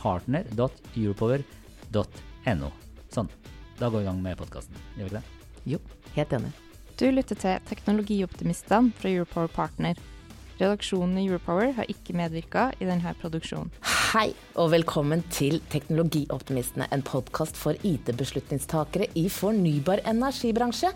partner.europower.no. Sånn. Da går vi i gang med podkasten. Gjør vi ikke det? Jo, helt enig. Du lytter til Teknologioptimistene fra Europower Partner. Redaksjonen i Europower har ikke medvirka i denne produksjonen. Hei, og velkommen til Teknologioptimistene, en podkast for IT-beslutningstakere i fornybar energibransje.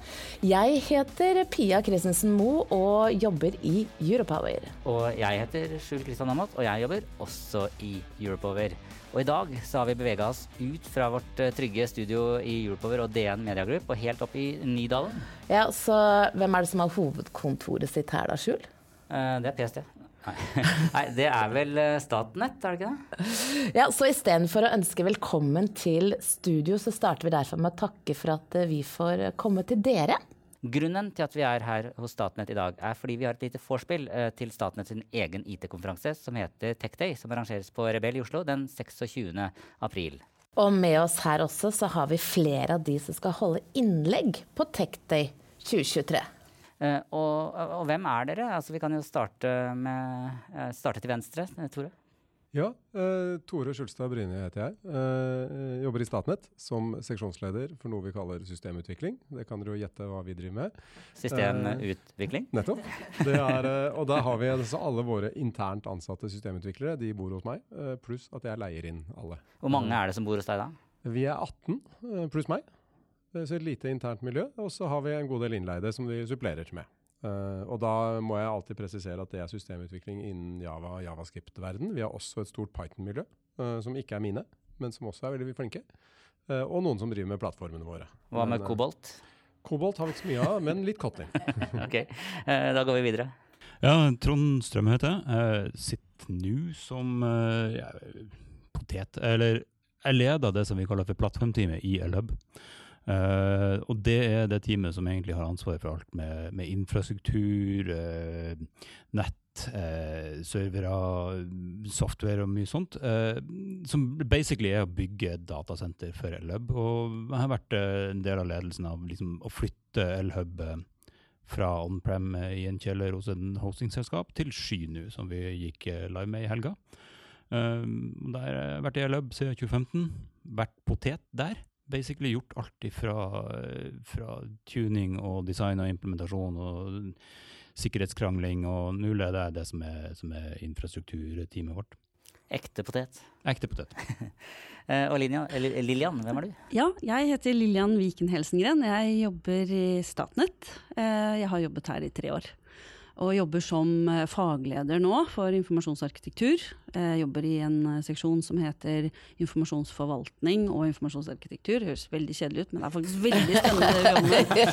Jeg heter Pia Christensen Moe og jobber i Europower. Og jeg heter Skjul Kristian Amat, og jeg jobber også i Europower. Og i dag så har vi bevega oss ut fra vårt eh, trygge studio i Europower og DN Media Group og helt opp i Nydalen. Ja, så hvem er det som har hovedkontoret sitt her da, Skjul? Eh, Det er PST. Nei. Det er vel eh, Statnett, er det ikke det? Ja, så istedenfor å ønske velkommen til studio, så starter vi derfor med å takke for at eh, vi får komme til dere. Grunnen til at vi er her hos Statnett i dag, er fordi vi har et lite vorspiel til Statnett sin egen IT-konferanse som heter TechDay, som arrangeres på Rebell i Oslo den 26. april. Og med oss her også så har vi flere av de som skal holde innlegg på TechDay 2023. Eh, og, og hvem er dere? Altså, vi kan jo starte, med, eh, starte til venstre, eh, Tore. Ja, eh, Tore Skjulstad Bryne heter jeg. Eh, jobber i Statnett som seksjonsleder for noe vi kaller systemutvikling. Det kan dere jo gjette hva vi driver med. Systemutvikling. Nettopp. Det er, eh, og der har vi altså alle våre internt ansatte systemutviklere. De bor hos meg, eh, pluss at jeg leier inn alle. Hvor mange er det som bor hos deg da? Vi er 18 eh, pluss meg, eh, så et lite internt miljø. Og så har vi en god del innleide som vi supplerer med. Uh, og da må jeg alltid presisere at det er systemutvikling innen Java og Javascript-verden. Vi har også et stort Python-miljø, uh, som ikke er mine, men som også er veldig flinke. Uh, og noen som driver med plattformene våre. Hva med Men, eh, Kobolt? Kobolt har vi ikke så mye av, men litt Kotlin. ok, eh, da går vi videre. Ja, Trond Strøm heter jeg. Sitter nå som eh, ja, potet, eller jeg leder det som vi kaller for plattformteamet i Elhub. Eh, og det er det teamet som egentlig har ansvar for alt med, med infrastruktur, uh, nett, uh, servere, software og mye sånt. som basically er å bygge et datasenter for Elhub. Og jeg har vært en del av ledelsen av liksom, å flytte Elhub fra on-prem i en kjeller hos en hostingselskap til sky nå, som vi gikk live med i helga. Der har jeg vært i Elhub siden 2015. Vært potet der. Basically gjort alt ifra, eh, fra tuning og design og implementasjon og sikkerhetskrangling, og nå leder jeg det som er, som er infrastrukturteamet vårt. Ekte potet. Ekte potet. Eh, og Lilian, Lilian, hvem er du? Ja, jeg heter Lillian Viken Helsengren. Jeg jobber i Statnett. Eh, Jeg har jobbet her i tre år. Og jobber som eh, fagleder nå for informasjonsarkitektur. Jeg jobber i en eh, seksjon som heter informasjonsforvaltning og informasjonsarkitektur. Det Høres veldig kjedelig ut, men det er faktisk veldig spennende det vi jobber.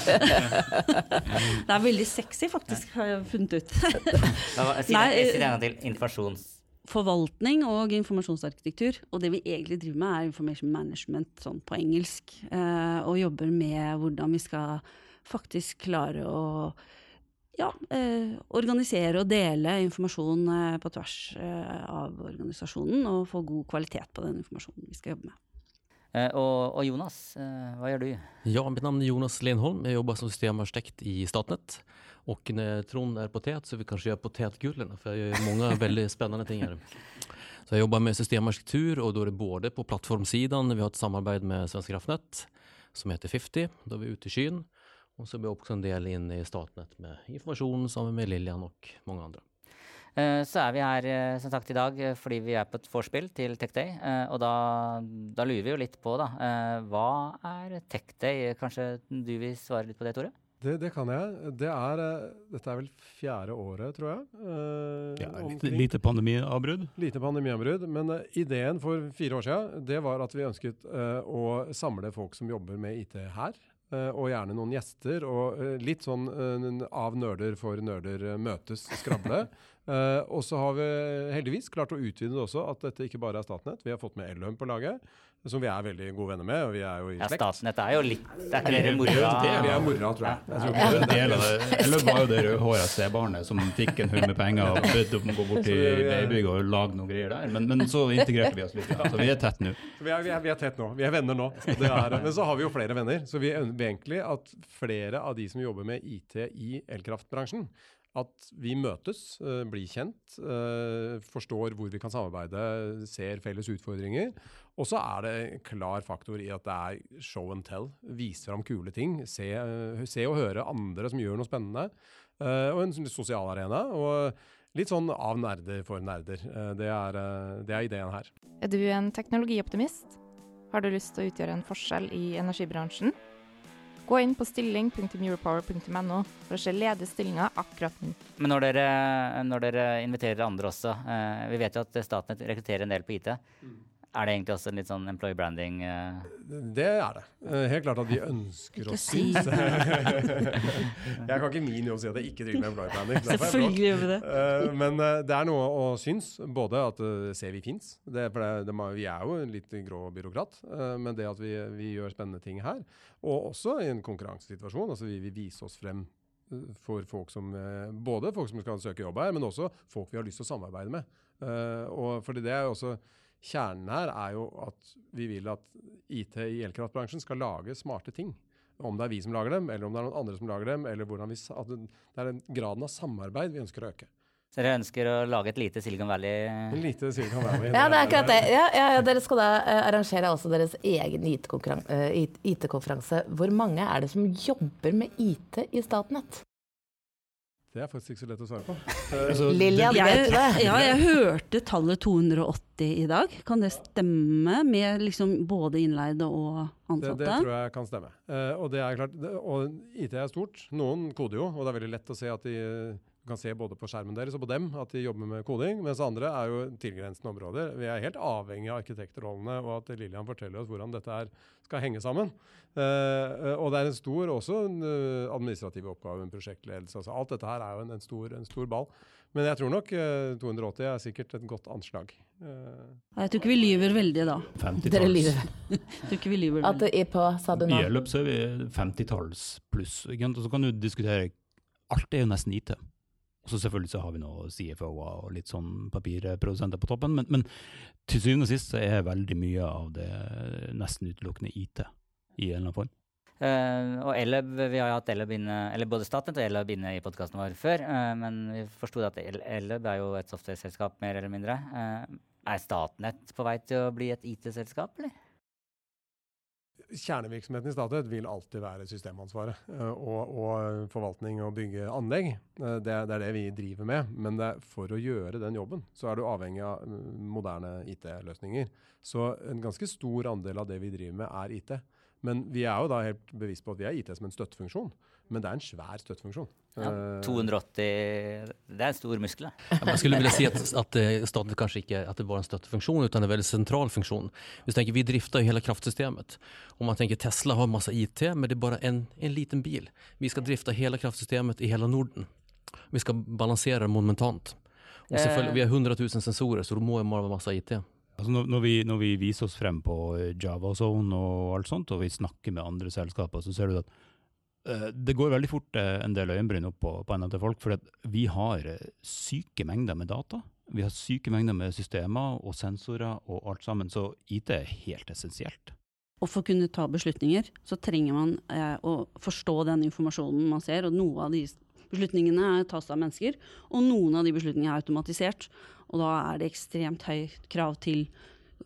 Det er veldig sexy, faktisk, har jeg funnet ut. Jeg Si det eh, en til. Informasjons... forvaltning og informasjonsarkitektur. Og det vi egentlig driver med, er information management sånn på engelsk. Eh, og jobber med hvordan vi skal faktisk klare å ja, eh, organisere og dele informasjon eh, på tvers eh, av organisasjonen, og få god kvalitet på den informasjonen vi skal jobbe med. Eh, og, og Jonas, eh, hva gjør du? Ja, mitt navn er Jonas Lenholm. Jeg jobber som systemarkitekt i Statnett. Og når Trond er potet så vi kanskje jeg potetgullene, for jeg gjør mange veldig spennende ting her. Så jeg jobber med systemarkitektur og da er det både på plattformsiden. vi har et samarbeid med Svensk Kraftnett som heter 50, da er vi ute i skyn. Och så ble jeg også en del inne i Statnett med informasjon sammen med Lilian og mange andra. Eh, Så er vi her eh, som sagt i dag eh, fordi vi er på et vorspiel til Tech Day. eh, Og da, da lurer vi jo litt på, da. eh, Hva er Tech Day? Kanskje du vil svare litt på det, Tore? Det, det kan jeg. Det er, dette er vel fjerde året, tror jeg. eh, Ja, omkring. lite pandemiavbrudd. Lite pandemiavbrudd, men ideen for fire år siden det var at vi ønsket å samle folk som jobber med IT her. Eh, og gjerne noen gjester, og eh, litt sånn eh, av nerder for nerder møtes, skravle. Eh, og så har vi heldigvis klart å utvide det også, at dette ikke bare er Statnett. Vi har fått med Elhøm på laget, som vi er veldig gode venner med. og vi er jo i Ja, slekt. Statnett er jo litt Det er ikke dere mora Vi er mora, tror jeg. jeg tror Det er del av det. Eller var jo det rødhåra stebarnet som fikk en hund med penger og bød om å gå bort til babybygget og lage noen greier der. Men, men så integrerte vi oss litt, ja. så vi er tett nå. Så vi er, vi, er, vi er tett nå. Vi er venner nå. Det er, men så har vi jo flere venner. Så vi ønsker egentlig at flere av de som jobber med IT i elkraftbransjen, at vi møtes, eh, blir kjent, eh, forstår hvor vi kan samarbeide, ser felles utfordringer. Og så er det en klar faktor i at det er show and tell. Vise fram kule ting. Se, eh, se og høre andre som gjør noe spennende. Og en sånn sosial arena. Og litt sånn av nerder for nerder. Det, er, det er ideen her. Er du en teknologioptimist? Har du lyst til å utgjøre en forskjell i energibransjen? Gå inn på stilling.europower.no for å se ledige stillinger akkurat nå. Men når dere, når dere inviterer andre også eh, Vi vet jo at Statnett rekrutterer en del på IT. Er det egentlig også en litt sånn employee branding? Uh... Det er det. Eh, Helt klart at vi ønsker å synes. jeg kan ikke min jobb si at jeg ikke driver med employee branding. Selvfølgelig gjør vi det. Eh, Men det er noe å synes. Både at ser vi fins. Vi er jo en litt grå byråkrat. men det at vi, vi gjør spennende ting her, og også i en konkurransesituasjon. altså Vi vil vise oss frem for folk som Både folk som skal søke jobb her, men også folk vi har lyst til å samarbeide med. Eh, og fordi det er jo også Kjernen her er jo at vi vil at IT i elkraftbransjen skal lage smarte ting. Om det er vi som lager dem, eller om det er noen andre som lager dem. eller hvordan vi, at det er den graden av samarbeid vi ønsker å øke. Så dere ønsker å lage et lite Silicon Valley? En lite Silicon Valley. Ja, det er akkurat det. Ja, ja, ja, dere skal da eh, arrangere også deres egen IT-konkurran- eh, IT-konferanse. Hvor mange er det som jobber med IT i Statnett? Det er faktisk ikke så lett å svare på. Altså, Lillian, vet du det? ja, jeg hørte tallet 280 i dag. Kan det stemme med liksom både innleide og ansatte? det tror jeg kan stemme. Uh, og det er klart, det, og IT er stort. Noen koder jo, og det er veldig lett å se at de du kan se både på skjermen deres og på dem at de jobber med koding, mens andre er jo tilgrensende områder. Vi er helt avhengig av arkitektrollene og at Lillian forteller oss hvordan dette skal henge sammen. Uh, og det er en stor også en eh, administrativ oppgave, en prosjektledelse. Altså, alt dette her er jo en, en, stor, en stor ball. Men jeg tror nok uh, 280 er sikkert et godt anslag. Eh, Jeg tror ikke vi lyver veldig da. 50-talls. Dere lyver. Jeg tror ikke vi lyver At det er på, sa du nå? I Elløp så er vi 50-talls pluss. så kan du diskutere Alt er jo nesten IT. Og så selvfølgelig så har vi nå CFO-er og litt sånn papirprodusenter på toppen, men, men til syvende og sist så er veldig mye av det nesten utelukkende IT i en eller annen form. Uh, og Elleb, vi har jo hatt Elleb inne, eller både Statnett og Elleb inne i podkasten vår før, uh, men vi forsto at El- er jo et software-selskap, mer eller mindre. Uh, er Statnett på vei til å bli et IT-selskap, eller? Kjernevirksomheten i Statnett vil alltid være systemansvaret eh, og, og forvaltning og bygge anlegg. Eh, Det, det er det vi driver med. Men for å gjøre den jobben, så er du avhengig av mm, moderne IT-løsninger. Så en ganske stor andel av det vi driver med, er IT. Men vi er jo da helt bevisst på at vi er IT som en støttefunksjon. Men det er en svær støttefunksjon. Ja, Eh, 280 Det er en stor muskel, da. Man skulle vilja si at, att eh, staten kanskje ikke at det bara är en støttefunksjon, utan en veldig sentral funksjon. Vi drifter vi hele ju hela kraftsystemet. Om man tenker Tesla har masse IT men det er bare en, en liten bil. Vi skal drifte hele kraftsystemet i hele Norden. Vi skal balansere momentant. Och Eh. selvfølgelig, vi har 100 000 sensorer så det må jo være masse IT. Altså når, når, vi, når vi viser oss frem på eh, JavaZone og alt sånt, og vi snakker med andre selskaper, så ser du at det går veldig fort eh, en del øyenbryn opp på, på til folk, for vi har eh, syke mengder med data. Vi har syke mengder med systemer og sensorer og alt sammen, så IT er helt essensielt. Og for å kunne ta beslutninger, så trenger man eh, å forstå den informasjonen man ser. Og noe av de beslutningene tas av mennesker, og noen av de beslutningene er automatisert. Og da er det ekstremt høyt krav til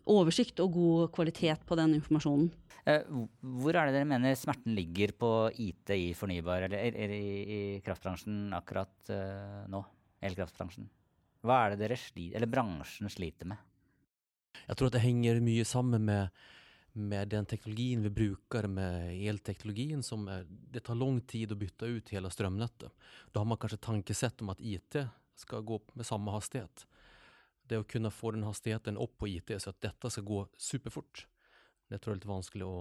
oversikt og god kvalitet på den informasjonen. Eh, hvor er det dere mener smerten ligger på IT i fornybar, eller, i kraftbransjen akkurat eh, nå? Elkraftbransjen. Hva er det dere sliter, eller bransjen sliter med? Jeg tror at det henger mye sammen med, med den teknologien vi bruker med elteknologien. som er, Det tar lang tid å bytte ut hele strømnettet. Da har man kanskje tankesett om at IT skal gå med samme hastighet. Det å kunne få den hastigheten opp på IT så at dette skal gå superfort, det tror jeg er litt vanskelig å,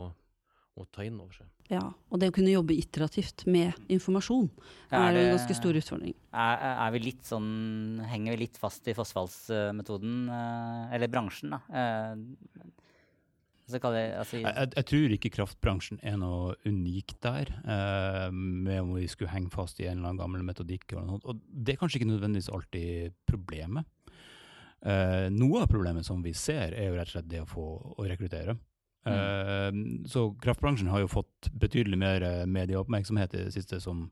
å ta inn over seg. Ja, og det å kunne jobbe iterativt med informasjon er, Er det- en ganske stor utfordring. Er, er vi litt sånn, henger vi litt fast i fossfallsmetoden, eh, eller bransjen, da? Eh, så det, altså, Jeg, jeg, jeg tror ikke kraftbransjen er noe unikt der, eh, med om vi skulle henge fast i en eller annen gammel metodikk. eller noe. Og det er kanskje ikke nødvendigvis alltid problemet. Eh, noe av problemet som vi ser, er jo rett og slett det å få å rekruttere. Eh, så kraftbransjen har jo fått betydelig mer eh, medieoppmerksomhet i det siste, som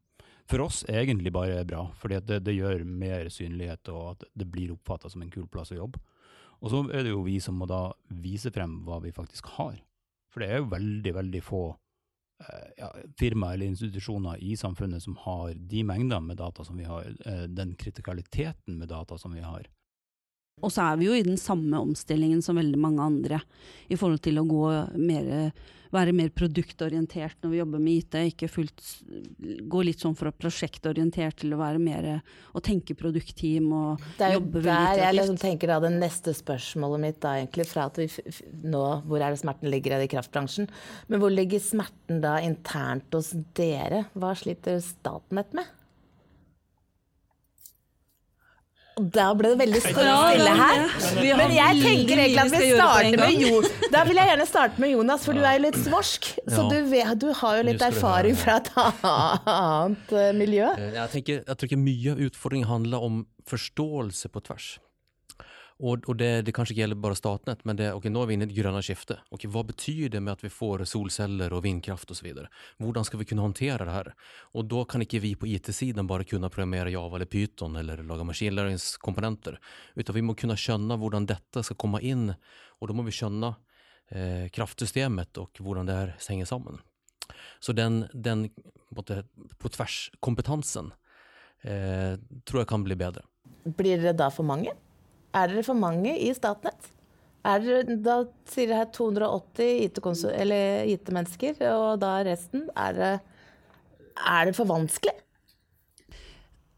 for oss egentlig bare er bra. fordi det, det gjør mer synlighet, og at det blir oppfatta som en kul plass å jobbe. Og så er det jo vi som må da vise frem hva vi faktisk har. For det er jo veldig, veldig få uh, ja, firmaer eller institusjoner i samfunnet som har de mengdene med data som vi har, uh, den kritikaliteten med data som vi har. Og så er vi jo i den samme omstillingen som veldig mange andre, i forhold til å gå mer, være mer produktorientert når vi jobber med IT. Ikke fullt, gå litt sånn fra prosjektorientert til å være mer å tenke produktteam og jobbe veldig Det er jo der jeg liksom tenker da det neste spørsmålet mitt da egentlig, fra at vi nå, hvor er det smerten ligger er i kraftbransjen, men hvor ligger smerten da internt hos dere? Hva sliter Statnett med? Og Da ble det veldig stille her. Men jeg tenker egentlig at vi starter med. Jo. Da vil jeg gjerne starte med Jonas, for du er jo litt svorsk. Så du, vet, du har jo litt erfaring fra et annet eh, miljø. Eh, Jeg tenker, jeg tror mye av utfordringen handler om forståelse på tvers. Og, og det, det kanskje ikke gjelder bare Statnett, men det, okay, nå er vi inne i det grønne skiftet. Okay, hva betyr det med at vi får solceller og vindkraft osv.? Hvordan skal vi kunne håndtere det her? Og da kan ikke vi på IT-siden bare kunne programmere Java eller Python eller lage maskinlæringskomponenter, utan vi må kunne skjønne hvordan dette skal komme inn, og da må vi skjønne eh, kraftsystemet og hvordan det her henger sammen. Så den, den på tvers-kompetansen eh, tror jeg kan bli bedre. Blir det da for mange? Er dere for mange i Statnett? Er dere, da sier dere her 280 IT-mennesker, IT og da resten Er det, er det for vanskelig?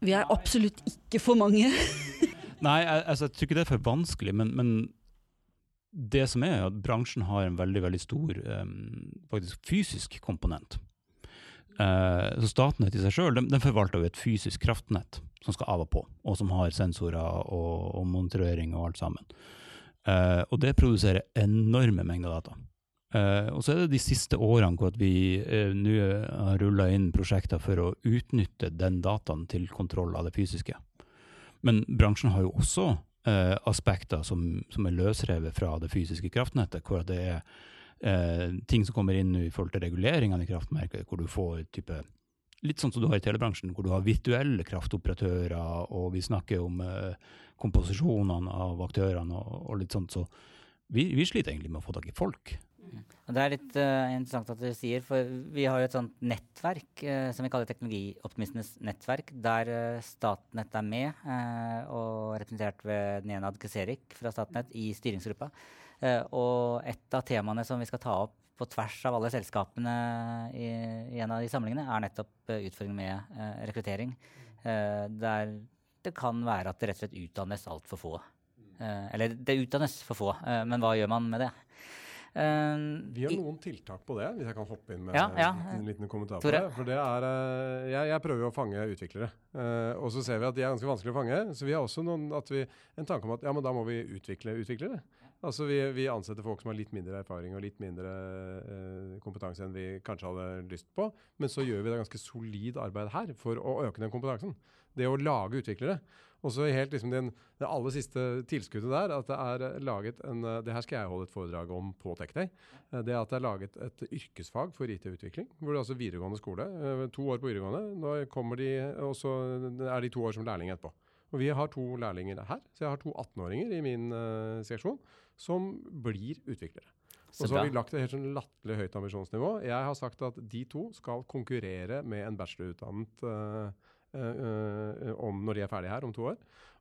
Vi er absolutt ikke for mange. Nei, jeg, altså, jeg tror ikke det er for vanskelig, men, men det som er at bransjen har en veldig veldig stor faktisk fysisk komponent. Eh, så Statnett i seg sjøl forvalter jo et fysisk kraftnett som skal av og på, og som har sensorer og, og monitorering og alt sammen. Uh, og det produserer enorme mengder data. Uh, og så er det de siste årene hvor vi uh, nå har rulla inn prosjekter for å utnytte den dataen til kontroll av det fysiske. Men bransjen har jo også aspekter som, som er løsrevet fra det fysiske kraftnettet, hvor det er ting som kommer inn i forhold til reguleringene i kraftmerket, hvor du får type Litt sånn som du har i telebransjen, hvor du har virtuelle kraftoperatører, og vi snakker om eh, komposisjonene av aktørene og, og litt sånt. Så vi, vi sliter egentlig med å få tak i folk. Det er litt uh, interessant at du sier, for vi har jo et sånt nettverk uh, som vi kaller Teknologioptimistenes nettverk, der uh, Statnett er med, og representert ved Nenad Keserik fra Statnett i styringsgruppa. Og et av temaene som vi skal ta opp på tvers av alle selskapene i, i en av de samlingene, er nettopp uh, utfordringen med eh, rekruttering. Eh, der det kan være at det rett og slett utdannes altfor få. Eh, eller det utdannes for få, eh, men hva gjør man med det? Eh, Vi har noen tiltak på det, hvis jeg kan hoppe inn med Ja, ja. en liten kommentar på det. For det er, eh, jeg, jeg prøver jo å fange utviklere, eh, og så ser vi at de er ganske vanskelig å fange. Så vi har også noen, at vi, en tanke om at ja, men da må vi utvikle utviklere. Altså vi, vi ansetter folk som har litt mindre erfaring og litt mindre eh, kompetanse enn vi kanskje hadde lyst på, men så gjør vi det ganske solid arbeid her for å øke den kompetansen. Det å lage utviklere. Og så helt liksom den, det aller siste tilskuddet der, at det er laget en eh, Det her skal jeg holde et foredrag om på TechDay. Eh, Det at det er laget et yrkesfag for IT-utvikling. Hvor det er altså videregående skole. eh, To år på videregående. Nå kommer de, og så er de to år som lærling etterpå. Og vi har to lærlinger her, så jeg har to 18-åringer i min uh, seksjon som blir utviklere. Så Og så har vi lagt et helt sånn latterlig høyt ambisjonsnivå. Jeg har sagt at de to skal konkurrere med en bachelorutdannet uh, eh, eh, om når de er ferdige her om to år.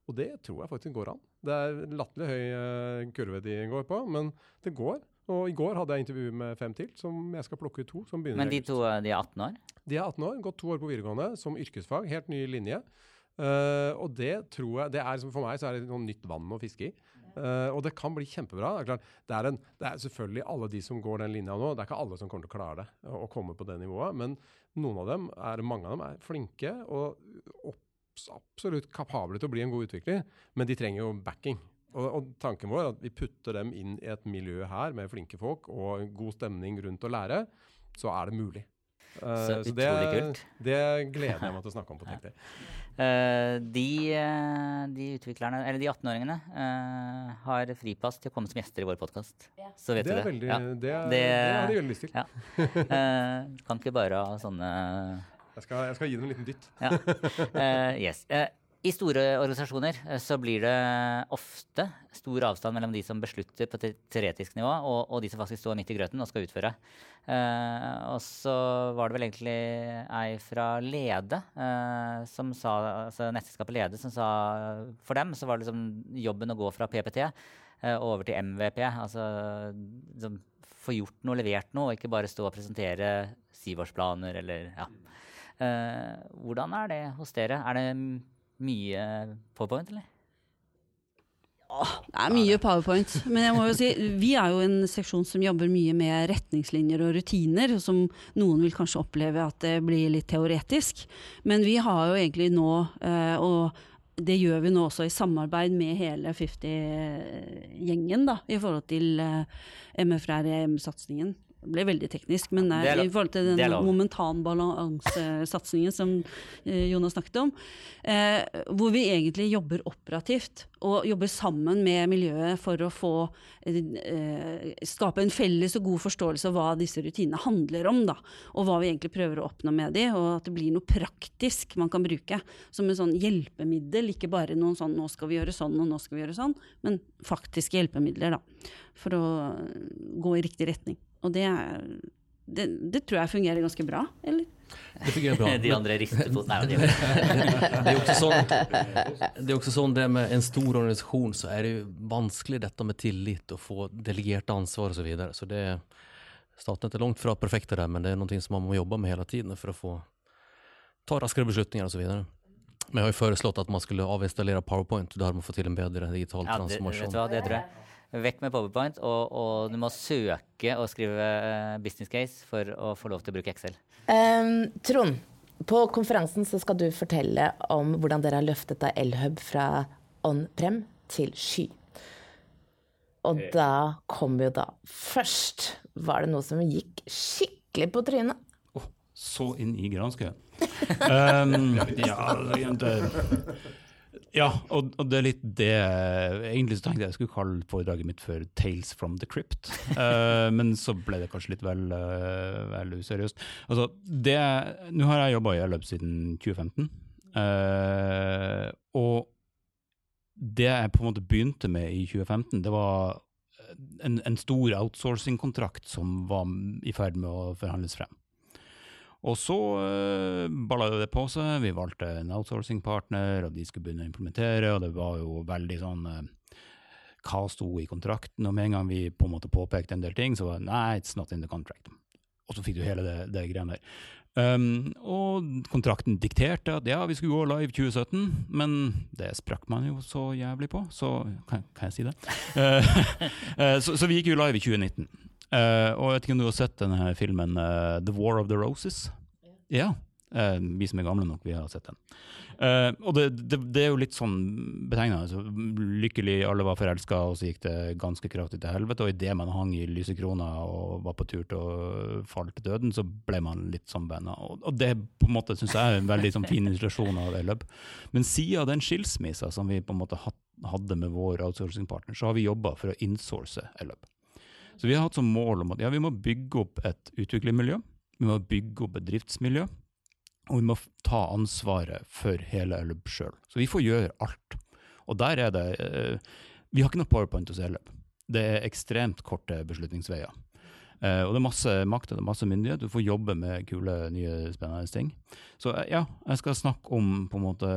Og det tror jeg faktisk går an. Det er latterlig høy uh, kurve de går på, men det går. Og i går hadde jeg intervju med fem til, som jeg skal plukke ut to. som begynner Men de to de er 18 år? De er 18 år, gått to år på videregående som yrkesfag. Helt ny linje. Uh, og det tror jeg det er, For meg så er det noe nytt vann å fiske i. Uh, og det kan bli kjempebra. Det er, klart, det, er en, det er, selvfølgelig alle de som går den linja nå. Det er ikke alle som kommer til å klare det, å komme på det nivået. Men noen av dem, er, mange av dem, er flinke og absolutt kapable til å bli en god utvikler. Men de trenger jo backing. Og, og, tanken vår er at vi putter dem inn i et miljø her med flinke folk og god stemning rundt å lære, så er det mulig. Uh, så, så det, det gleder jeg meg til å snakke om på TechDay. Uh, de, uh, de, utviklerne, eller de 18-åringene, har fripass til å komme som gjester i vår podkast. Ja. Så vet det du det. Veldig, ja. det, er, det, har de veldig lyst til. Ja. kan ikke bare ha sånne jeg skal, jeg skal, gi dem en liten dytt. ja. yes. I store organisasjoner eh, så blir det ofte stor avstand mellom de som beslutter på teoretisk nivå, og, og, de som faktisk står midt i grøten og skal utføre. Uh, og så var det vel egentlig ei fra Lede, uh, som sa, altså nettselskapet Lede, som sa for dem så var det liksom jobben å gå fra PPT uh, over til MVP. Altså liksom, få gjort noe, levert noe, og ikke bare stå og presentere syvårsplaner eller ja. hvordan er det hos dere? Er det mye powerpoint, eller? Ja, det er mye powerpoint. Men jeg må jo si, vi er jo en seksjon som jobber mye med retningslinjer og rutiner, som noen vil kanskje oppleve at det blir litt teoretisk. Men vi har jo egentlig nå, eh, og det gjør vi nå også i samarbeid med hele 50-gjengen, da, i forhold til eh, MFREM-satsingen ble veldig teknisk, men nei, i forhold til den momentanbalansesatsingen som eh, Jonas snakket om, eh, hvor vi egentlig jobber operativt og jobber sammen med miljøet for å få eh, skape en felles og god forståelse av hva disse rutinene handler om, da, og hva vi egentlig prøver å oppnå med de, og at det blir noe praktisk man kan bruke som en sånn hjelpemiddel, ikke bare noen sånn 'nå skal vi gjøre sånn' og 'nå skal vi gjøre sånn', men faktiske hjelpemidler da, for å gå i riktig retning. Og det, det, det tror jeg fungerer ganske bra, eller? Det fungerer bra. De andre rister på Nei, de det, er også sånn, det er også sånn det med en stor organisasjon, så er det jo vanskelig dette med tillit og få delegert ansvar osv. Så, videre. så det Statnett er langt fra perfekte der, men det er noe som man må jobbe med hele tiden for å få ta raskere beslutninger osv. Men jeg har jo foreslått at man skulle avinstallere PowerPoint. Da har man fått til en bedre digital ja, transformasjon. Det, vet du hva, det tror jeg. Vekk med PowerPoint, og, og, du må søke og skrive uh, business case for å få lov til å bruke Excel. Um, Trond, på konferansen så skal du fortelle om hvordan dere har løftet da Elhub fra on-prem til sky. Og eh. da kom jo da Først var det noe som gikk skikkelig på trynet. Oh, så inn i granskauen. um, ja, det ja, og, og, det er litt det Egentlig så tenkte jeg jeg skulle kalle foredraget mitt for 'Tales from the Crypt'. uh, men så ble det kanskje litt vel, uh, vel useriøst. Altså, det Nå har jeg jobba i Elløp siden 2015. Uh, eh, og det jeg på en måte begynte med i 2015, det var en, en stor outsourcing-kontrakt som var i ferd med å forhandles frem. Og så uh, balla det på seg. Vi valgte en outsourcing-partner, og de skulle begynne å implementere, og det var jo veldig sånn uh, Hva sto i kontrakten? Og med en gang vi på en måte påpekte en del ting, så var det nei, it's not in the contract. Og så fikk du hele det, det greiene der. Um, og kontrakten dikterte at ja, vi skulle gå live 2017, men det sprakk man jo så jævlig på, så kan, kan jeg si det? Uh, så, så, vi gikk jo live i 2019. Uh, og jeg vet ikke om du har sett denne filmen uh, The War of the Roses? Ja. Uh, vi som er gamle nok, vi har sett den. og det, det, det, er jo litt sånn betegnende. Altså, lykkelig, alle var forelska, og så gikk det ganske kraftig til helvete. Og idet man hang i lyse kroner og var på tur til å falle til døden, så ble man litt venner. Og, og det på en måte synes jeg er en veldig sånn, fin illustrasjon av Elløp. Men siden den skilsmissa som vi på en måte hadde med vår outsourcing-partner, så har vi jobba for å insource Elløp. Så vi har hatt som mål om at ja, vi må bygge opp et utviklermiljø, vi må bygge opp et driftsmiljø, og vi må ta ansvaret for hele Ellub sjøl. Så vi får gjøre alt. Og der er det eh, Vi har ikke noe powerpoint hos Ellub. Det er ekstremt korte beslutningsveier. Uh, og det er masse makt og det er masse myndighet. Du får jobbe med kule, nye, spennende ting. Så eh, ja, jeg skal snakke om på en måte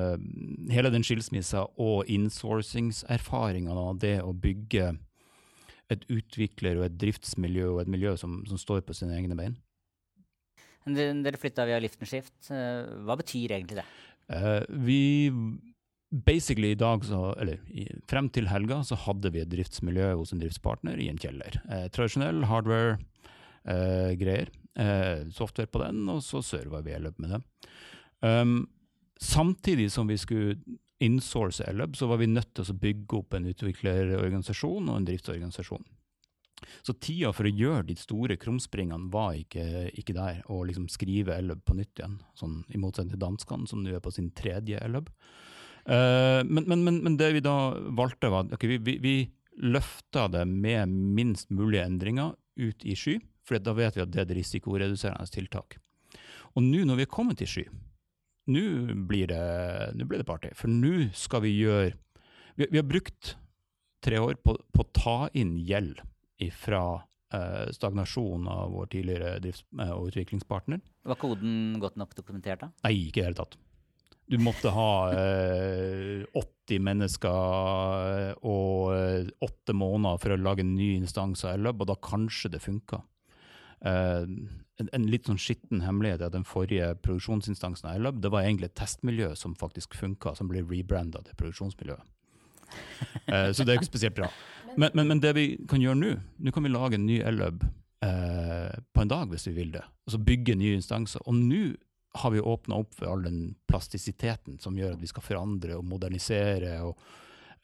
hele den skilsmissa og insourcingserfaringa av det å bygge et utvikler- og et driftsmiljø og et miljø som, som står på sine egne bein. Dere flytta via Liftenshift. Hva betyr egentlig det? Uh, vi basically i dag, så, eller frem til helga, så hadde vi et driftsmiljø hos en driftspartner i en kjeller. Uh, tradisjonell hardware-greier. Uh, software på den, og så serva vi i løpet med det. Um, samtidig som vi skulle insource Elub, så var vi nødt til å bygge opp en utviklerorganisasjon og en driftsorganisasjon. Så tida for å gjøre de store krumspringene var ikke, ikke der. Å liksom skrive Elløb på nytt igjen, sånn, i motsetning til danskene, som nå er på sin tredje Elløb. Uh, men, men, men, men, det vi da valgte, var okay, vi, vi, vi løfta det med minst mulige endringer ut i sky, for da vet vi at det er risikoreduserende tiltak. Og nå når vi er kommet til sky, nå blir det, blir det party. For nå skal vi gjøre Vi, vi har brukt tre år på, på å ta inn gjeld fra eh, stagnasjon av vår tidligere drifts- eh, og utviklingspartner. Var koden godt nok dokumentert, da? Nei, ikke i det hele tatt. Du måtte ha eh, 80 mennesker eh, og eh, åtte måneder for å lage en ny instans av Ellub, og da kanskje det funka. Uh, en, en, litt sånn skitten hemmelighet er at den forrige produksjonsinstansen av Ellub, det var egentlig et testmiljø som faktisk funka, som ble rebranda til produksjonsmiljøet. eh, så det er ikke spesielt bra. Men, men, men, det vi kan gjøre nå, nå kan vi lage en ny Ellub eh, på en dag hvis vi vil det. Altså bygge nye instanser. Og nå har vi åpna opp for all den plastisiteten som gjør at vi skal forandre og modernisere og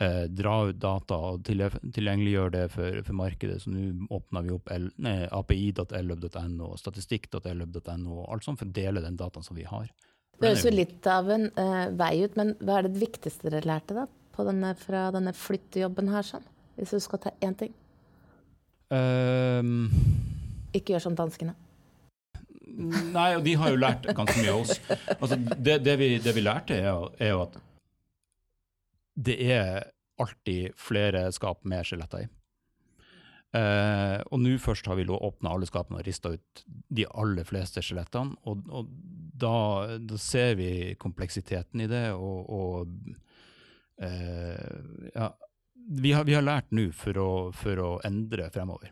eh, dra ut data og tilgjengeliggjøre det for, for markedet. Så nå åpner vi opp api.ellub.no og statistikk.ellub.no og alt sånt for å dele den dataen som vi har. Det høres jo litt av en uh, vei ut, men hva er det viktigste dere lærte da, denne, fra denne flyttejobben her? sånn? Hvis du skal ta én ting? Um, ikke gjør som danskene. Nei, og de har jo lært ganske mye av oss. Altså, det, det, vi, det, vi, lærte, er er at det er alltid flere skap med skjeletter i. Uh, og nå først har vi åpna alle skapene og rista ut de aller fleste skjelettene. Og, og da, da, ser vi kompleksiteten i det, og, og uh, ja, vi har, vi har lært nå for for å, endre fremover.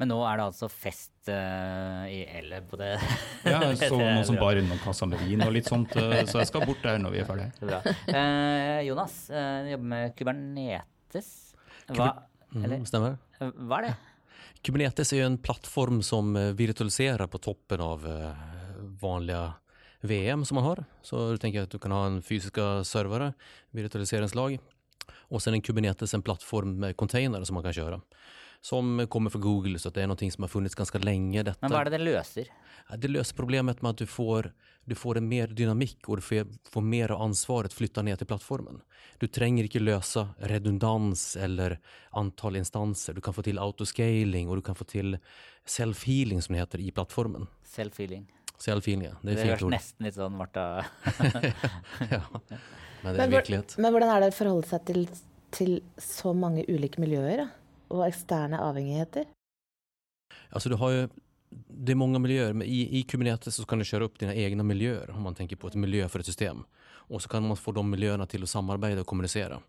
Men nå er det altså fest uh, i elle på det? ja, jeg så noen som bar innom med vin og litt sånt, uh, så jeg skal bort der når vi er ferdige. Bra. Uh, Jonas, du jobber med Kubernetes. Hva, mm, stemmer. hva er det? Kubernetes er jo en plattform som virtualiserer på toppen av vanlige VM som man har. Så du tenker at du kan ha en fysiske servere, virtualiseringslag, och sen en Kubernetes, en plattform med containere som man kan köra. Som kommer fra Google, så det er noe som har funnits ganske lenge. Dette. Men hva er det det løser? Det løser problemet med at du får, du får en mer dynamikk, og du får, får mer av ansvaret flytta ned til plattformen. Du trenger ikke løse redundans eller antall instanser. Du kan få til autoscaling og du kan få til self-healing som det heter i plattformen. Self-healing. Self-healing, ja. Det, det høres nesten litt sånn Marta ja. Men det er virkelighet. Men hvordan er det å forholde seg til, til så mange ulike miljøer da? Og eksterne avhengigheter? Altså, du har jo det er mange miljøer, men i, i Kubernetes så kan du kjøre opp dine egne miljøer, om man tenker på et miljø for et system. Og så kan man få de miljøene til å samarbeide og kommunisere.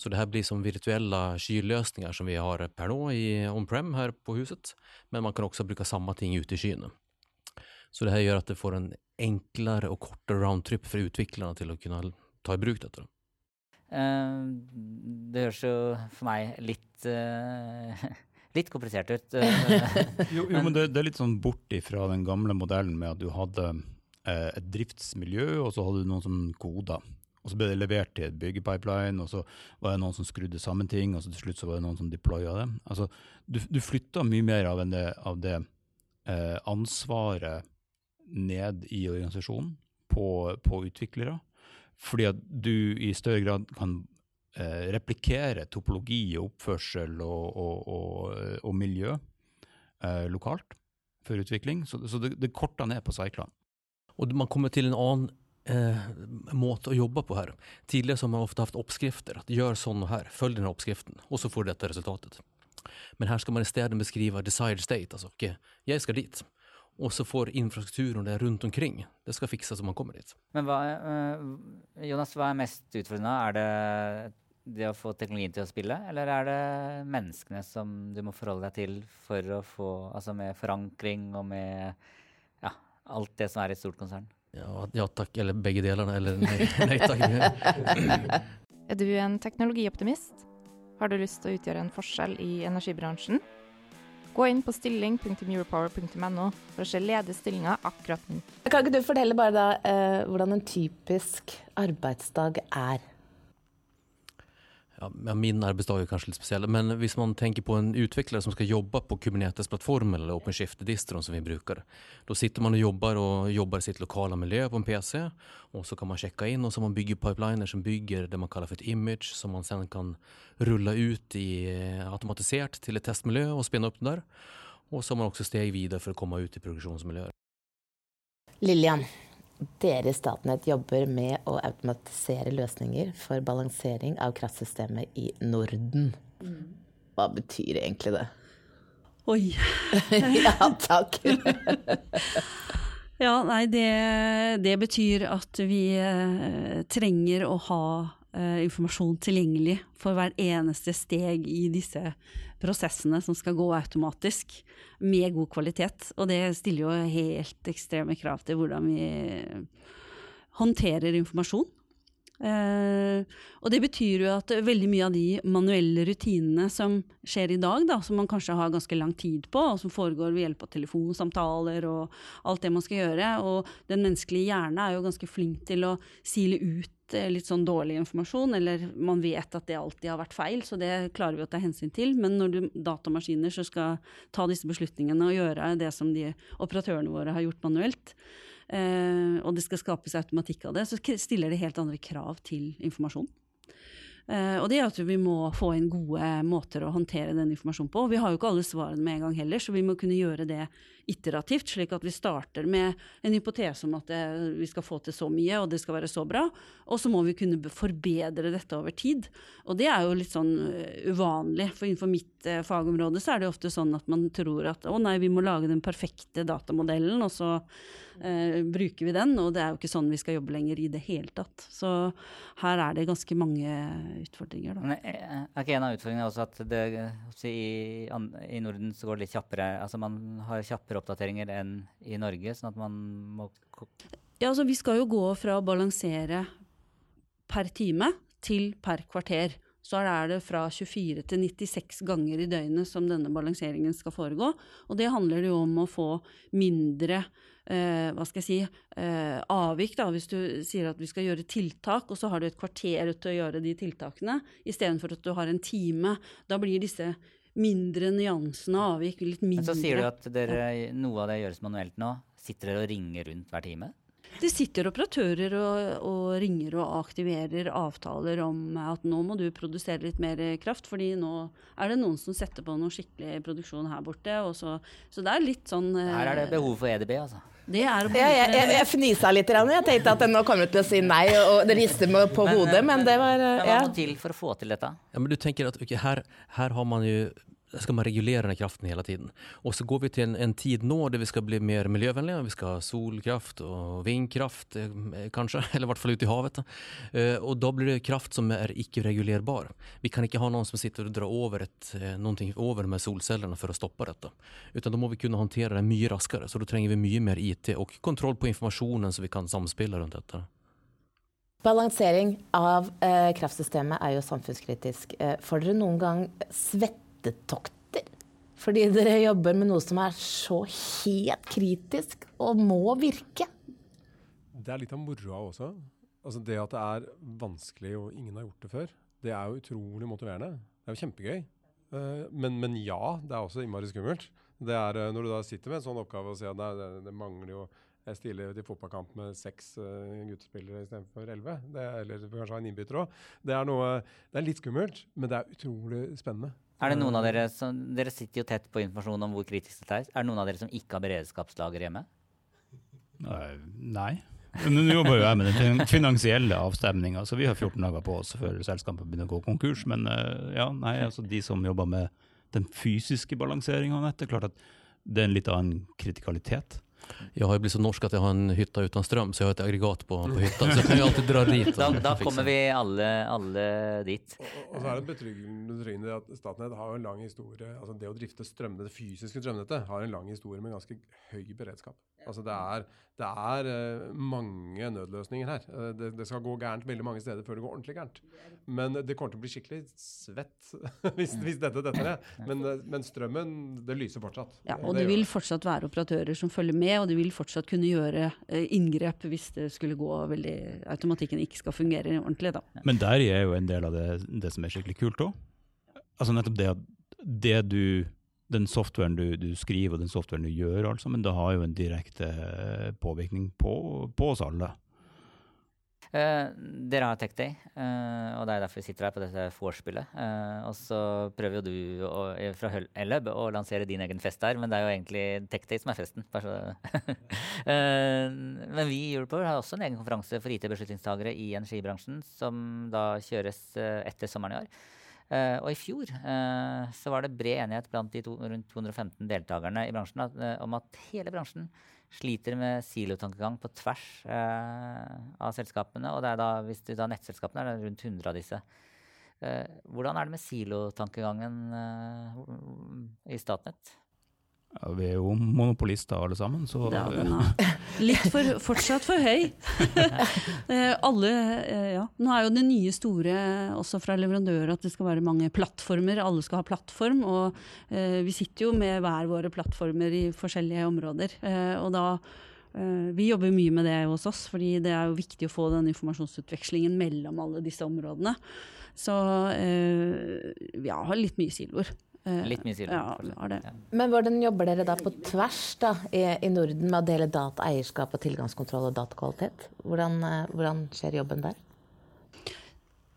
Så det her blir som virtuelle skyløsninger som vi har per nå i on-prem her på huset. Men man kan også bruke samme ting ute i skyene. Så det her gjør at det får en enklere og kortere roundtrip for utviklerne til å kunne ta i bruk dette? Uh, det høres jo for meg litt uh, litt komplisert ut. jo, jo, men det, det, er litt sånn bort ifra den gamle modellen med at du hadde uh, et driftsmiljø, og så hadde du noen som koda. Og så ble det levert til et byggepipeline, og så var det noen som skrudde sammen ting, og så til slutt så var det noen som deploya det. Altså, du, du flytta mye mer av det, av det ansvaret ned i organisasjonen på, på utviklere. Fordi at du i større grad kan eh, replikere topologi og oppførsel og, og, og, og miljø eh, lokalt for utvikling. Så, så det, det, korter ned på cyclene. Og man kommer til en annen eh, måte å jobbe på her. Tidligere har man ofte hatt oppskrifter. at Gjør sånn og her, følg denne oppskriften, og så får du dette resultatet. Men her skal man i stedet beskrive desired state, altså ikke jeg skal dit. Og så får infrastrukturen der rundt omkring, det skal fikses om man kommer dit. Men hva, eh, Jonas, hva er mest utfordrende? Er det det å få teknologien til å spille, eller er det menneskene som du må forholde deg til for å få Altså med forankring og med ja, alt det som er i et stort konsern? Ja, ja takk, eller begge delene, eller nei, nei takk. Er du en teknologioptimist? Har du lyst til å utgjøre en forskjell i energibransjen? Gå inn på stilling.europower.no for å se ledige stillinger akkurat nå. Kan ikke du fortelle bare da eh, hvordan en typisk arbeidsdag er? Ja, min arbeidsdag er kanskje litt spesiell, men hvis man tenker på en utvikler som skal jobbe på Kubernetes-plattformen eller OpenShift-distroen som vi bruker, da sitter man og jobber og jobber i sitt lokale miljø på en PC, og så kan man sjekke inn, og så man bygger pipeliner som bygger det man kaller for et image, som man sen kan rulle ut i eh, automatisert til et testmiljø og spinne opp den der. Og så har man også steg videre for å komme ut i produksjonsmiljøer. Lillian, dere i Statnett jobber med å automatisere løsninger for balansering av kraftsystemet i Norden. Hva betyr egentlig det? Oi. ja, takk. Ja, nei, det, det betyr at vi eh, trenger å ha eh, informasjon tilgjengelig for hver eneste steg i disse prosessene som skal gå automatisk, med god kvalitet. Og det stiller jo helt ekstreme krav til hvordan vi håndterer informasjon. Eh, og det betyr jo at veldig mye av de manuelle rutinene som skjer i dag, da, som man kanskje har ganske lang tid på, og som foregår ved hjelp av telefonsamtaler og alt det man skal gjøre, og den menneskelige hjerne er jo ganske flink til å sile ut eh, litt sånn dårlig informasjon, eller man vet at det alltid har vært feil, så det klarer vi å ta hensyn til. Men når du, datamaskiner så skal ta disse beslutningene og gjøre det som de operatørene våre har gjort manuelt, eh, og det skal skapes automatikk av det, så stiller det helt andre krav til informasjon. Uh, og det er at vi må få inn gode måter å håndtere den informasjonen på. Vi har jo ikke alle svarene med en gang heller, så vi må kunne gjøre det iterativt, slik at vi starter med en hypotese om at det, vi skal få til så mye, og det skal være så bra. Og så må vi kunne forbedre dette over tid. Og det er jo litt sånn eh, uvanlig, for innenfor mitt eh, fagområde så er det ofte sånn at man tror at å nei, vi må lage den perfekte datamodellen, og så eh, bruker vi den. Og det er jo ikke sånn vi skal jobbe lenger i det hele tatt. Så her er det ganske mange utfordringer, da. Men eh, er ikke en av utfordringene også at det, i, i Norden så går det litt kjappere? Altså man har kjappere oppdateringer enn i Norge, sånn at man må Ja, altså vi skal jo gå fra å balansere per time til per kvarter. Så er det fra 24 til 96 ganger i døgnet som denne balanseringen skal foregå. Og det handler jo om å få mindre eh, hva skal jeg si, eh, avvik. Da. Hvis du sier at vi skal gjøre tiltak, og så har du et kvarter til å gjøre de tiltakene, istedenfor at du har en time. Da blir disse mindre nyansene av avvik litt mindre. Men så sier du at dere, noe av det gjøres manuelt nå. Sitter dere og ringer rundt hver time? Det sitter operatører og, og ringer og aktiverer avtaler om at nå må du produsere litt mer kraft, fordi nå er det noen som setter på noe skikkelig produksjon her borte. Og så, så det er litt sånn eh, Her er det behov for EDB, altså. Det er å Jeg, jeg, jeg, jeg fnisa litt. Jeg tenkte at nå kommer du til å si nei, og det rister meg på hodet, men det var Men eh, hva må til for å få til dette? Ja, men du tenker at okay, her, her har man ju ska man regulere den kraften hele tiden. Og så går vi til en, en tid nå der vi skal bli mer miljøvennlige. Vi skal ha solkraft og vindkraft kanskje, eller i hvert fall ute i havet. Og da blir det kraft som er ikke-regulerbar. Vi kan ikke ha noen som sitter og drar over, et, noe någonting over med solcellene for å stoppe dette. Utan da må vi kunne håndtere det mye raskere. Så da trenger vi mye mer IT og kontroll på informasjonen så vi kan samspille rundt dette. Balansering av eh, kraftsystemet er jo samfunnskritisk. Eh, får dere noen gang svettetokter? Fordi dere jobber med noe som er så helt kritisk og må virke. Det er litt av moroa også. Altså det at det er vanskelig og ingen har gjort det før, det er jo utrolig motiverende. Det er jo kjempegøy. Eh, men, men ja, det er også innmari skummelt. Det er eh, når du da sitter med en sånn oppgave og sier at det, det mangler jo jeg stiller til fotballkamp med seks uh, guttespillere istedenfor elleve. Eller kanskje ha en innbytter òg. Det, det er litt skummelt, men det er utrolig spennende. Er det noen av dere som Dere sitter jo tett på informasjon om hvor kritisk dette er. Er det noen av dere som ikke har beredskapslager hjemme? Nei. Men Nå jobber jo jeg med den finansielle avstemninga, så vi har 14 dager på oss før selskapet begynner å gå konkurs. Men eh, ja, nei, altså de som jobber med den fysiske balanseringa av nettet. Klart at det er en litt annen kritikalitet. Jag har jo blivit så norsk att jag har en hytta utan ström så jag har ett aggregat på, på hyttan. Så jag kan ju alltid dra dit. Da, da kommer vi alle, alle dit. Og, og så er det betryggende at Statnett har jo en lang historie altså Det å drifte strømnettet, det fysiske strømnettet har en lang historie med ganske høy beredskap. Altså Det er, det er eh, mange nødløsninger her. Eh, det, det skal gå gærent veldig mange steder før det går ordentlig gærent. Men det kommer til å bli skikkelig svett hvis, hvis dette detter ned. Men, eh, men strømmen, det lyser fortsatt. Ja, og det det vil fortsatt være operatører som følger med, og de vil fortsatt kunne gjøre eh, inngrep hvis det skulle gå veldig automatikken ikke skal fungere ordentlig. Da. Men der er jo en del av det, det som er skikkelig kult òg. Altså nettopp det at det du den softwaren du, du skriver og den softwaren du gjør, altså, men det har jo en direkte eh, påvirkning på, på oss alle. Eh, dere har Tech Day, eh, og det er derfor vi sitter her på dette vorspielet. Uh, og så prøver jo du å, fra Elleb å lansere din egen fest der, men det er jo egentlig Tech Day som er festen. Men vi i Europower har også en egen konferanse for IT-beslutningstagere i energibransjen, som da kjøres etter sommeren i år. Uh, og i fjor uh, så var det bred enighet blant de to, rundt 215 deltakerne i bransjen eh, om at hele bransjen sliter med silotankegang på tvers eh, av selskapene. Og det er da, hvis du tar nettselskapene, er det rundt 100 av disse. Eh, hvordan er det med silotankegangen eh, i Statnett? Ja, vi er jo monopolister alle sammen, så Ja, den er litt for, fortsatt for høy. Eh, alle, eh, ja. Nå er jo det nye store også fra leverandører at det skal være mange plattformer. Alle skal ha plattform. Og eh, vi sitter jo med hver våre plattformer i forskjellige områder. Eh, og da eh, Vi jobber mye med det hos oss, fordi det er jo viktig å få den informasjonsutvekslingen mellom alle disse områdene. Så eh, ja, har litt mye siloer. Eh, Litt mye siloer, Ja. Men hvordan jobber dere da på tvers da, i, i Norden med å dele dataeierskap og tilgangskontroll og datakvalitet? Hvordan, eh, hvordan skjer jobben der?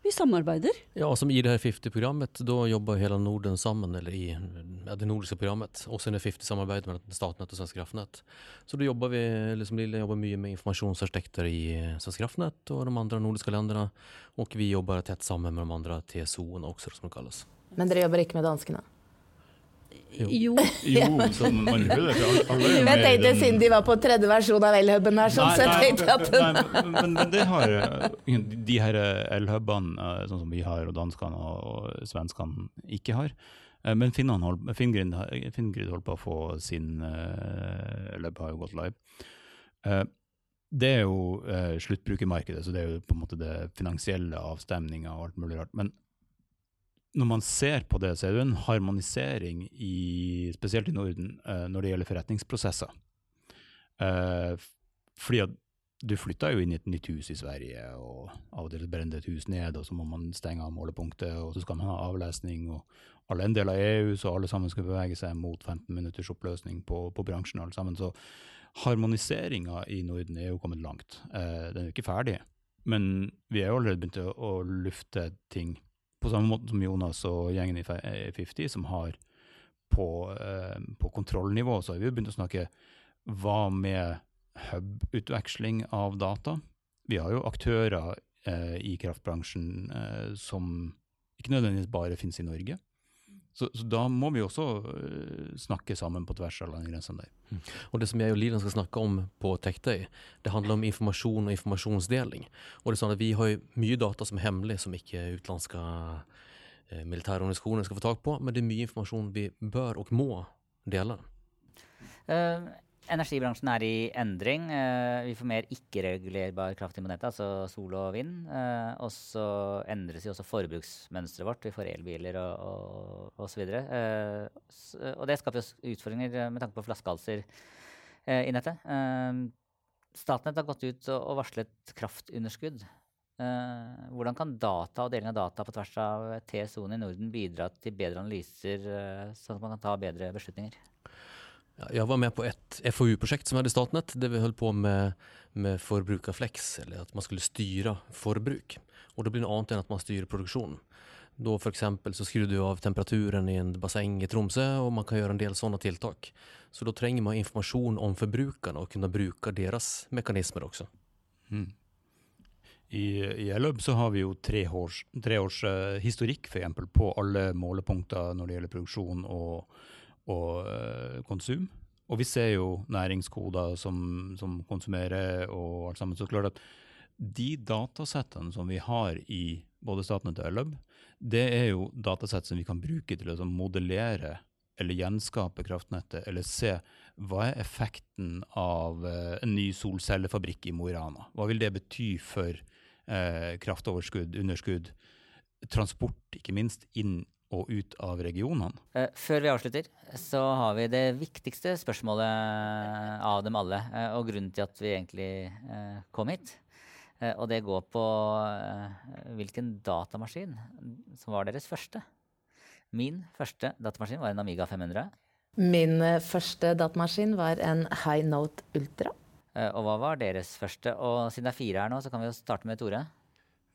Vi samarbeider. Ja, som i det här 50-programmet, då jobbar hela Norden sammen, eller i ja, det nordiske programmet. Også sen är 50-samarbeid mellan Statnett og Svenska kraftnät. Så då jobbar vi, liksom Lille jobbar mye med informasjonsarkitekter i Svenska kraftnät og de andre nordiske länderna. Og vi jobber tett sammen med de andre TSO-erna också, som det kallas. Men dere jobber ikke med danskene? Er jo Jeg med i tenkte den- siden de var på tredje versjon av Elhuben her, sånn, så jeg tenkte at nei, men, men, men det har eh, de her elhubene, eh, sånn som vi har, og danskene og, og svenskene ikke har. Eh, Men hold- Fingrid har- holdt på å få sin uh, Lub har jo gått live. Uh, det er jo uh, sluttbrukermarkedet, så det er jo på en måte det finansielle avstemninga og alt mulig rart. Men når man ser på det, så er det en harmonisering, i, spesielt i Norden, eh, når det gjelder forretningsprosesser. Eh, fordi at du flytter jo inn i et nytt hus i Sverige, og av og til brenner et hus ned, og så må man stenge av målepunktet, og så skal man ha avlesning, og alle en del av EU, så alle sammen skal bevege seg mot 15 minutters oppløsning på, på bransjen alle sammen. Så harmoniseringa i Norden er jo kommet langt. Eh, den er jo ikke ferdig, men vi er jo allerede begynt å lufte ting på samme måte som Jonas og gjengen i eh, 50, som har på, eh, på kontrollnivå, så har vi begynt å snakke hva med hub-utveksling av data? Vi har jo aktører eh, i kraftbransjen eh, som ikke nødvendigvis bare finnes i Norge. Så, så da må vi også eh, snakke sammen på tvers av landegrensene der. Og det som jeg og Lilan skal snakke om på Tektøy, det handler om informasjon og informasjonsdeling. Og det er sånn at vi har mye data som er hemmelig, som ikke utenlandske eh, organisasjoner skal ska få tak på, men det er mye informasjon vi bør og må dele. Eh, energibransjen er i endring. Eh, vi får mer ikke-regulerbar kraft inn på altså sol og vind. Eh, og så endres jo også forbruksmønsteret vårt. Vi får elbiler og, og, og så videre. Eh, og det skaper jo utfordringer med tanke på flaskehalser eh, i nettet. Statnett har gått ut og, varslet kraftunderskudd. Hvordan kan data og deling av data på tvers av TSO-ene i Norden bidra til bedre analyser, sånn at man kan ta bedre beslutninger? Jag var med på et FoU-projekt som hade Statnett der vi holdt på med, med forbrukarflex, eller at man skulle styre forbruk. Og det blir noe annet enn at man styrer produksjonen. Da eksempel så skrur du av temperaturen i en basseng i Tromsø, og man kan gjøre en del sånne tiltak. Så da trenger man informasjon om forbrukerne og kunne bruke deres mekanismer også. Mm. i, i Elub så har vi jo tre års, tre års uh, historikk for på alle målepunkter når det gjelder produksjon og, og uh, konsum. Og vi ser jo næringskoder som, som, konsumerer og alt sammen. Så klart at de datasettene som vi har i både Statnett og Ellub, det er jo datasett som vi kan bruke til å modellere eller gjenskape kraftnettet, eller se hva er effekten av eh, en ny solcellefabrikk i Mo i Rana? Hva vil det bety for eh, kraftoverskudd, underskudd, transport, ikke minst, inn og ut av regionene? Eh, før vi avslutter, så har vi det viktigste spørsmålet av dem alle, eh, og grunnen til at vi egentlig eh, kom hit. Eh, og det går på hvilken datamaskin som var deres første. Min første datamaskin var en Amiga 500. Min første datamaskin var en High Note Ultra. Og hva var deres første? Og siden det er fire her nå, så kan vi jo starte med Tore.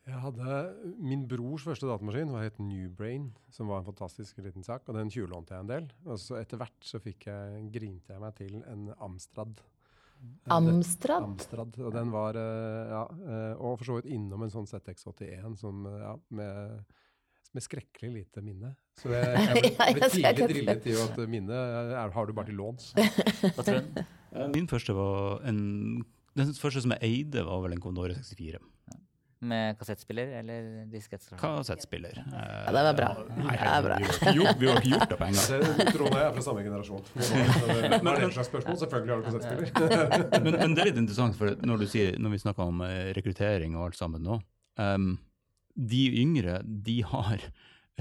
Jeg hadde, Min brors første datamaskin var het Newbrain, som var en fantastisk liten sak. og Den tjuvlånte jeg en del. Og så etter hvert så fikk jeg, grinte jeg meg til en Amstrad. Amstrad? Amstrad, og den var, ja, Og for så vidt innom en sånn ZX81 som, ja, med med skrekkelig lite minne. Så jeg, jeg ble, ble tidlig drillet i at minnet har du bare til låns. Min første var en Den første som jeg eide, var vel en Condore 64. Med kassettspiller eller diskett? Kassettspiller. Ja, det var bra. Nei, det er bra. Vi, var, vi har ikke gjort det på en gang. Trond og jeg er fra samme generasjon. Men, det slags spørsmål. Selvfølgelig har du kassettspiller. men, men, det er litt interessant, for når, sier, når vi snakker om eh, rekruttering og alt sammen nå um, de yngre de har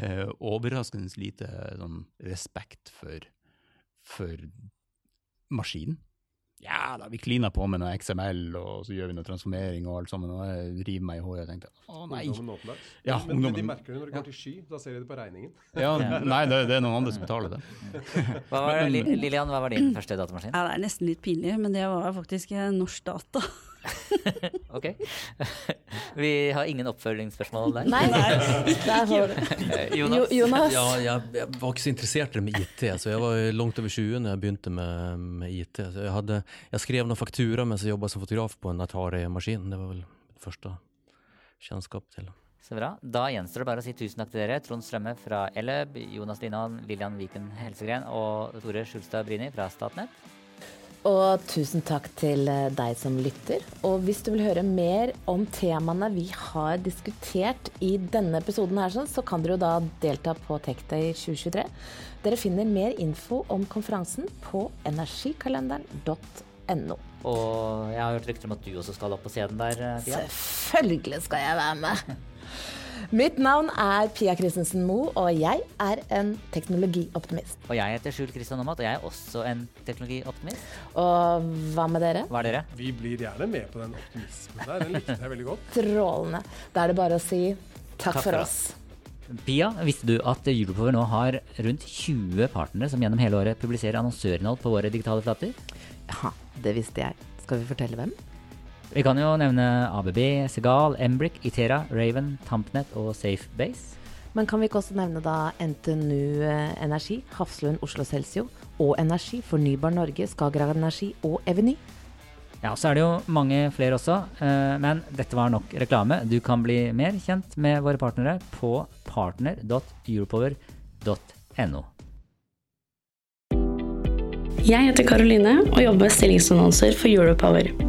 uh, overraskende lite sånn, respekt for, for maskinen. Ja da, vi klina på med noe XML, og så gjør vi noe transformering og alt sammen. Og jeg river meg i håret og tenkte å nei. Ja, men, men, de merker det når du går til sky. Da ser de det på regningen. Ja, Nei, det, det, er noen andre som betaler det. Hva var, Lilian, hva var din første datamaskin? Ja, Det er nesten litt pinlig, men det var faktisk Norsk Data. Ok. Vi har ingen oppfølgingsspørsmål der. Nei, ikke Jonas? Jonas? Ja, jeg, jeg, var ikke så interessert i det med IT. Så jeg var langt over 20 når jeg begynte med, med IT. Så jeg, hadde, jeg skrev noen fakturaer mens jeg jobba som fotograf på en Atari-maskin. Det var vel mitt første kjennskap til. Så bra. Da gjenstår det bare å si tusen takk til dere. Trond Strømme fra Elleb, Jonas Linnan, Lillian Viken Helsegren og Tore Skjulstad Brini fra Statnett. Og tusen takk til eh, deg som lytter. Og hvis du vil høre mer om temaene vi har diskutert i denne episoden, her, så kan dere jo da delta på TechDay 2023. Dere finner mer info om konferansen på energikalenderen.no. Og jeg har hørt rykter om at du også skal opp på scenen der, Pia? Selvfølgelig skal jeg være med. Mitt navn er Pia Christensen Moe, og jeg er en teknologioptimist. Og jeg heter Skjul Kristian Aamodt, og jeg er også en teknologioptimist. Og hva med dere? Hva er dere? Vi blir gjerne med på den optimismen der. Den likte jeg veldig godt. Strålende. Da er det bare å si takk, takk for, oss. Pia, visste du at Europower nå har rundt 20 partnere som gjennom hele året publiserer annonsørinnhold på våre digitale flater? Ja, det visste jeg. Skal vi fortelle hvem? Vi kan jo nevne ABB, Segal, Embrik, Itera, Raven, Tampnet og Safebase. Men kan vi ikke også nevne da NTNU eh, Energi, Hafslund Oslo Celsio og Energi, Fornybar Norge, Skagerrak Energi og Eveny? Ja, så er det jo mange flere også, eh, men dette var nok reklame. Du kan bli mer kjent med våre partnere på partner.europower.no. Jeg heter Karoline og jobber med stillingsannonser for Europower.